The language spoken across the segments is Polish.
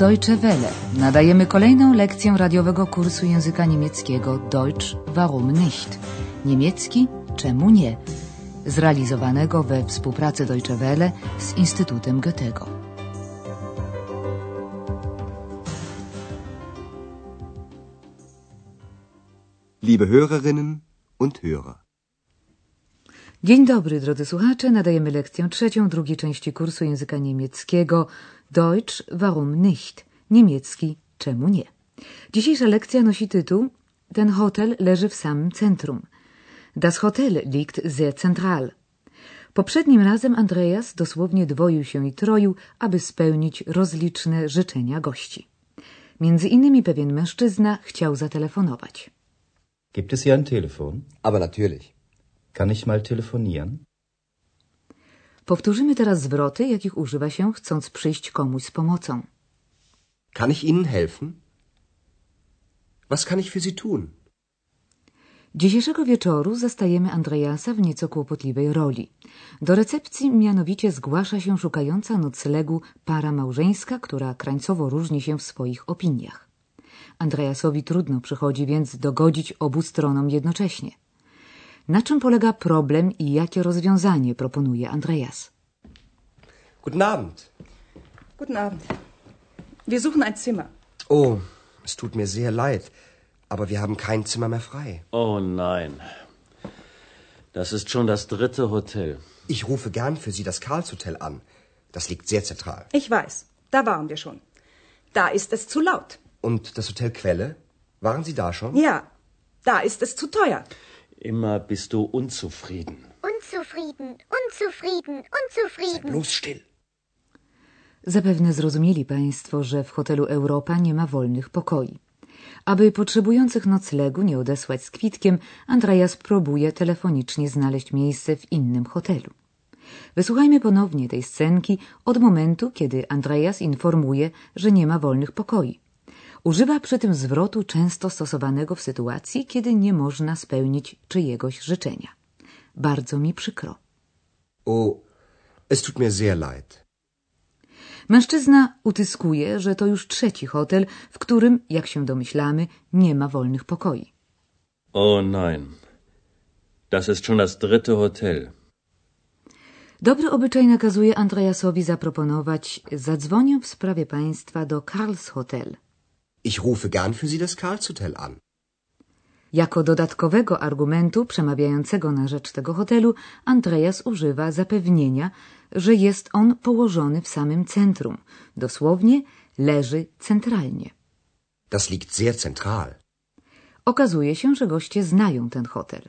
Deutsche Welle. Nadajemy kolejną lekcję radiowego kursu języka niemieckiego Deutsch warum nicht? Niemiecki czemu nie? Zrealizowanego we współpracy Deutsche Welle z Instytutem Goethego. Liebe Hörerinnen und Hörer. Dzień dobry, drodzy słuchacze. Nadajemy lekcję trzecią drugiej części kursu języka niemieckiego Deutsch warum nicht? Niemiecki czemu nie? Dzisiejsza lekcja nosi tytuł Ten hotel leży w samym centrum. Das Hotel liegt sehr zentral. Poprzednim razem Andreas dosłownie dwoił się i troił, aby spełnić rozliczne życzenia gości. Między innymi pewien mężczyzna chciał zatelefonować. Gibt es hier ein Telefon? Aber natürlich. Kann ich mal telefonieren? Powtórzymy teraz zwroty, jakich używa się, chcąc przyjść komuś z pomocą. Kann ich Ihnen helfen? Was kann ich für Sie tun? Dzisiejszego wieczoru zastajemy Andreasa w nieco kłopotliwej roli. Do recepcji mianowicie zgłasza się szukająca noclegu para małżeńska, która krańcowo różni się w swoich opiniach. Andreasowi trudno przychodzi więc dogodzić obu stronom jednocześnie. Na czym polega problem i jakie rozwiązanie proponuje Andreas? Guten Abend. Guten Abend. Wir suchen ein Zimmer. Oh, es tut mir sehr leid, aber wir haben kein Zimmer mehr frei. Oh nein. Das ist schon das dritte Hotel. Ich rufe gern für Sie das Karlshotel an. Das liegt sehr zentral. Ich weiß, da waren wir schon. Da ist es zu laut. Und das Hotel Quelle? Waren Sie da schon? Ja, da ist es zu teuer. Immer bist du unzufrieden. Unzufrieden, unzufrieden, unzufrieden. Bloß still. Zapewne zrozumieli Państwo, że w hotelu Europa nie ma wolnych pokoi. Aby potrzebujących noclegu nie odesłać z kwitkiem, Andreas próbuje telefonicznie znaleźć miejsce w innym hotelu. Wysłuchajmy ponownie tej scenki od momentu, kiedy Andreas informuje, że nie ma wolnych pokoi. Używa przy tym zwrotu często stosowanego w sytuacji, kiedy nie można spełnić czyjegoś życzenia. Bardzo mi przykro. Oh, es tut mir sehr leid. Mężczyzna utyskuje, że to już trzeci hotel, w którym, jak się domyślamy, nie ma wolnych pokoi. Oh nein. Das ist schon das dritte Hotel. Dobry obyczaj nakazuje Andreasowi zaproponować zadzwonię w sprawie państwa do Karls Hotel. Ich rufe gern für Sie das Karlshotel an. Jako dodatkowego argumentu przemawiającego na rzecz tego hotelu Andreas używa zapewnienia, że jest on położony w samym centrum. Dosłownie leży centralnie. Das liegt sehr zentral. Okazuje się, że goście znają ten hotel.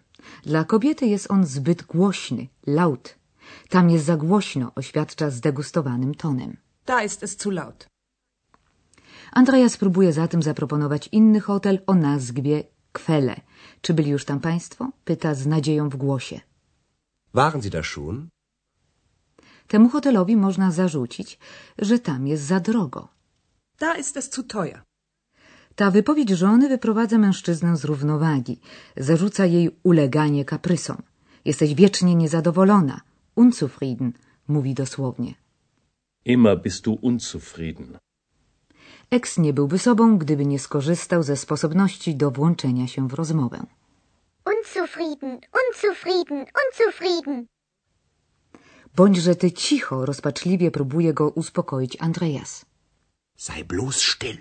Dla kobiety jest on zbyt głośny, laut. Tam jest za głośno, oświadcza zdegustowanym tonem. Da ist es zu laut. Andreas próbuje zatem zaproponować inny hotel o nazwie Kwele. Czy byli już tam państwo? Pyta z nadzieją w głosie. Waren Sie da schon? Temu hotelowi można zarzucić, że tam jest za drogo. Da ist es zu teuer. Ta wypowiedź żony wyprowadza mężczyznę z równowagi. Zarzuca jej uleganie kaprysom. Jesteś wiecznie niezadowolona. Unzufrieden, mówi dosłownie. Immer bist du unzufrieden. Eks nie byłby sobą, gdyby nie skorzystał ze sposobności do włączenia się w rozmowę. Unzufrieden, unzufrieden, unzufrieden. Bądźże ty cicho, rozpaczliwie próbuje go uspokoić Andreas. Sei bloß still.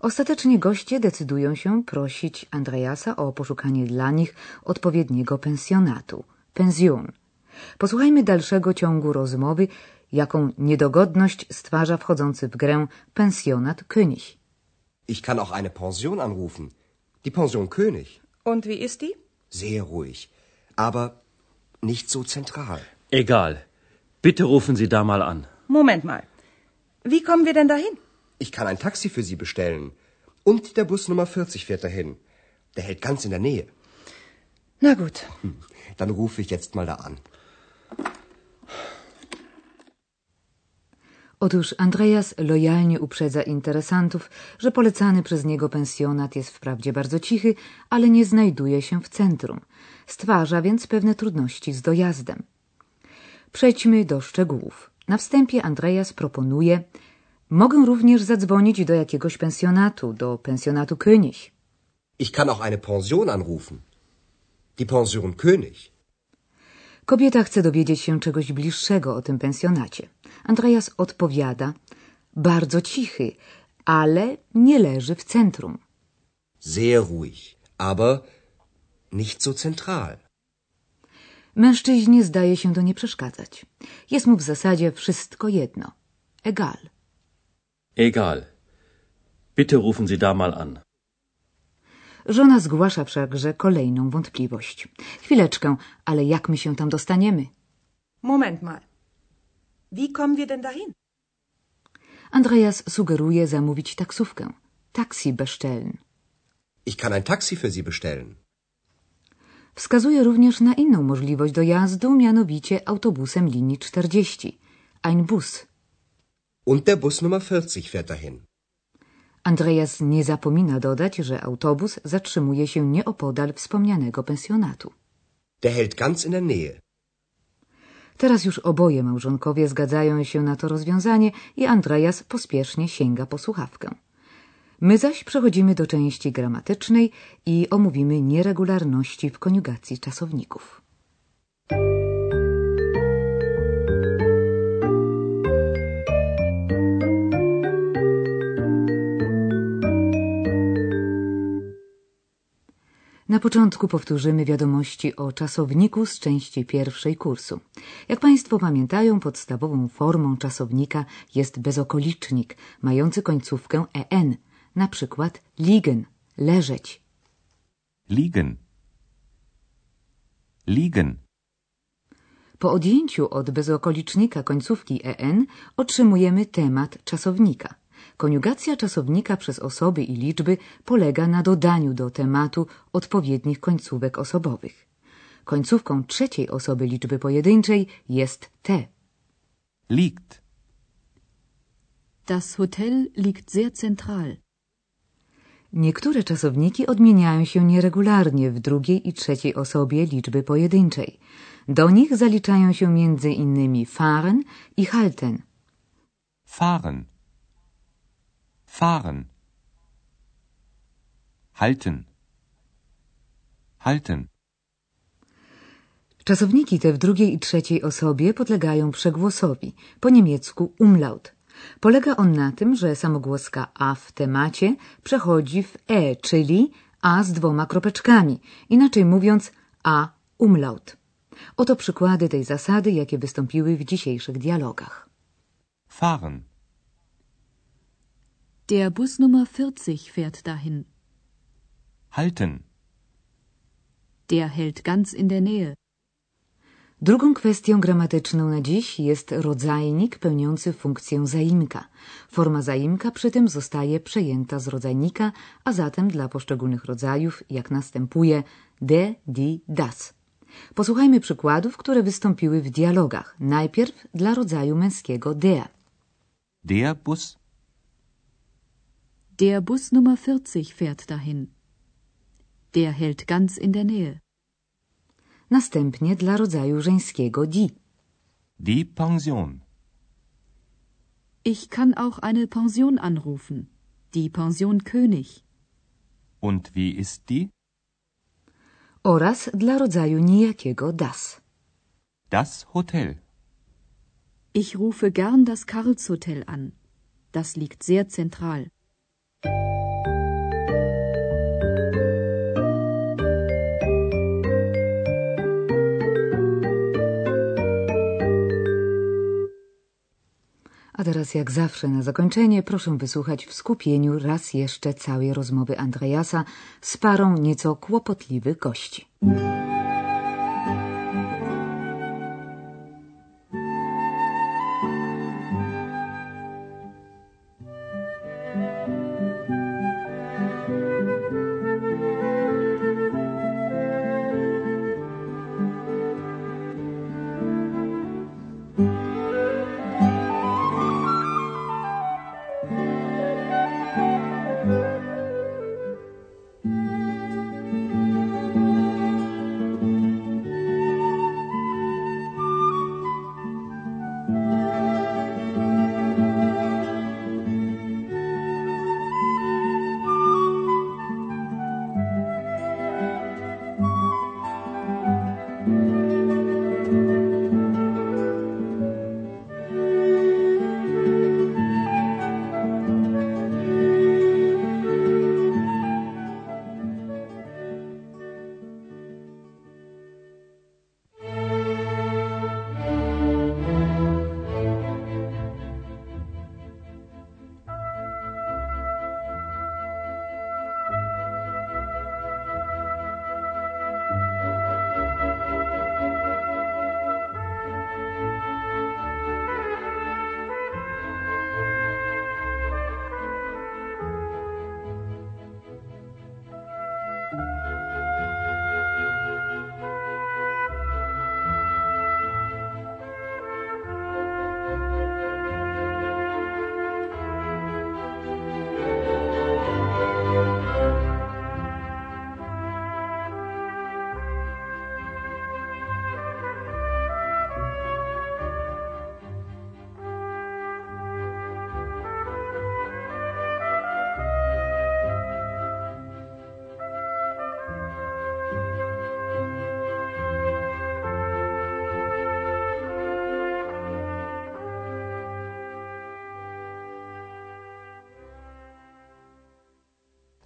Ostatecznie goście decydują się prosić Andreasa o poszukanie dla nich odpowiedniego pensjonatu, pensjon. Posłuchajmy dalszego ciągu rozmowy, jaką niedogodność stwarza wchodzący w grę pensjonat König. Ich kann auch eine Pension anrufen. Die Pension König. Und wie ist die? Sehr ruhig. Aber nicht so zentral. Egal. Bitte rufen Sie da mal an. Moment mal. Wie kommen wir denn dahin? Ich kann ein Taxi für Sie bestellen. Und der Bus Nummer 40 fährt dahin. Der hält ganz in der Nähe. Na gut. Dann rufe ich jetzt mal da an. Otóż Andreas lojalnie uprzedza interesantów, że polecany przez niego pensjonat jest wprawdzie bardzo cichy, ale nie znajduje się w centrum. Stwarza więc pewne trudności z dojazdem. Przejdźmy do szczegółów. Na wstępie Andreas proponuje Mogę również zadzwonić do jakiegoś pensjonatu, do pensjonatu König. Ich kann auch eine Pension anrufen. Die Pension König. Kobieta chce dowiedzieć się czegoś bliższego o tym pensjonacie. Andreas odpowiada, bardzo cichy, ale nie leży w centrum. Sehr ruhig, aber nicht so zentral. Mężczyźnie zdaje się to nie przeszkadzać. Jest mu w zasadzie wszystko jedno. Egal. Egal. Bitte rufen Sie da mal an. Żona zgłasza wszakże kolejną wątpliwość. Chwileczkę, ale jak my się tam dostaniemy? Moment mal. Wie kommen wir denn dahin? Andreas sugeruje zamówić taksówkę. Taxi bestellen. Ich kann ein Taxi für Sie bestellen. Wskazuje również na inną możliwość dojazdu, mianowicie autobusem linii 40. Ein Bus. Und der Bus Nummer 40 fährt dahin. Andreas nie zapomina dodać, że autobus zatrzymuje się nieopodal wspomnianego pensjonatu. Der hält ganz in der Nähe. Teraz już oboje małżonkowie zgadzają się na to rozwiązanie i Andreas pospiesznie sięga po słuchawkę. My zaś przechodzimy do części gramatycznej i omówimy nieregularności w koniugacji czasowników. Na początku powtórzymy wiadomości o czasowniku z części pierwszej kursu. Jak Państwo pamiętają, podstawową formą czasownika jest bezokolicznik, mający końcówkę en, na przykład liegen, leżeć. Liegen. Liegen. Po odjęciu od bezokolicznika końcówki en otrzymujemy temat czasownika. Koniugacja czasownika przez osoby i liczby polega na dodaniu do tematu odpowiednich końcówek osobowych. Końcówką trzeciej osoby liczby pojedynczej jest te. Liegt. Das Hotel liegt sehr zentral. Niektóre czasowniki odmieniają się nieregularnie w drugiej i trzeciej osobie liczby pojedynczej. Do nich zaliczają się między innymi fahren i halten. Fahren. Fahren. Halten. Halten. Czasowniki te w drugiej i trzeciej osobie podlegają przegłosowi, po niemiecku umlaut. Polega on na tym, że samogłoska a w temacie przechodzi w e, czyli a z dwoma kropeczkami, inaczej mówiąc a umlaut. Oto przykłady tej zasady, jakie wystąpiły w dzisiejszych dialogach. Fahren. Der Bus Nummer 40 fährt dahin. Halten. Der hält ganz in der Nähe. Drugą kwestią gramatyczną na dziś jest rodzajnik pełniący funkcję zaimka. Forma zaimka przy tym zostaje przejęta z rodzajnika, a zatem dla poszczególnych rodzajów, jak następuje de, di, das. Posłuchajmy przykładów, które wystąpiły w dialogach. Najpierw dla rodzaju męskiego der. Der Bus. Der Bus Nummer 40 fährt dahin. Der hält ganz in der Nähe. Następnie dla rodzaju żeńskiego die. Die Pension. Ich kann auch eine Pension anrufen. Die Pension König. Und wie ist die? Oraz dla rodzaju nijakiego das. Das Hotel. Ich rufe gern das Karlshotel an. Das liegt sehr zentral. A teraz jak zawsze na zakończenie proszę wysłuchać w skupieniu raz jeszcze całej rozmowy Andreasa z parą nieco kłopotliwych gości.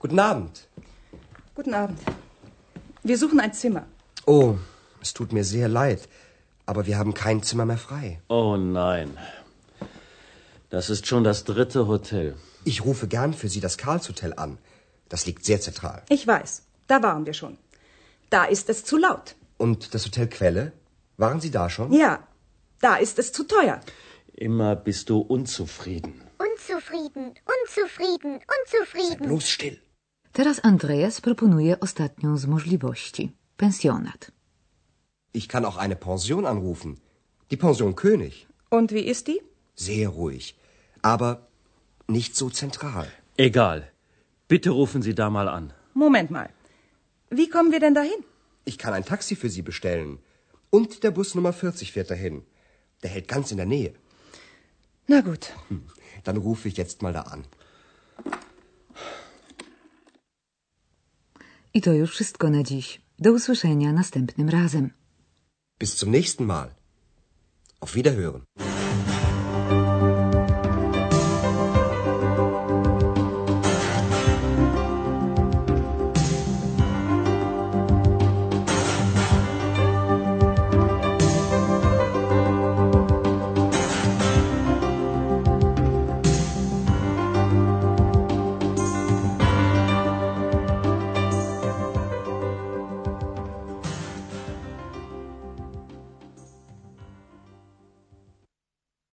Guten Abend. Guten Abend. Wir suchen ein Zimmer. Oh, es tut mir sehr leid, aber wir haben kein Zimmer mehr frei. Oh nein. Das ist schon das dritte Hotel. Ich rufe gern für Sie das Karlshotel an. Das liegt sehr zentral. Ich weiß, da waren wir schon. Da ist es zu laut. Und das Hotel Quelle? Waren Sie da schon? Ja, da ist es zu teuer. Immer bist du unzufrieden. Unzufrieden, unzufrieden, unzufrieden. Bloß still. Teraz Andreas proponuje ostatnią z możliwości. Pensjonat. Ich kann auch eine Pension anrufen. Die Pension König. Und wie ist die? Sehr ruhig. Aber nicht so zentral. Egal. Bitte rufen Sie da mal an. Moment mal. Wie kommen wir denn dahin? Ich kann ein Taxi für Sie bestellen. Und der Bus Nummer 40 fährt dahin. Der hält ganz in der Nähe. Na gut. Dann rufe ich jetzt mal da an. I to już wszystko na dziś. Do usłyszenia następnym razem. Bis zum nächsten Mal. Auf Wiederhören.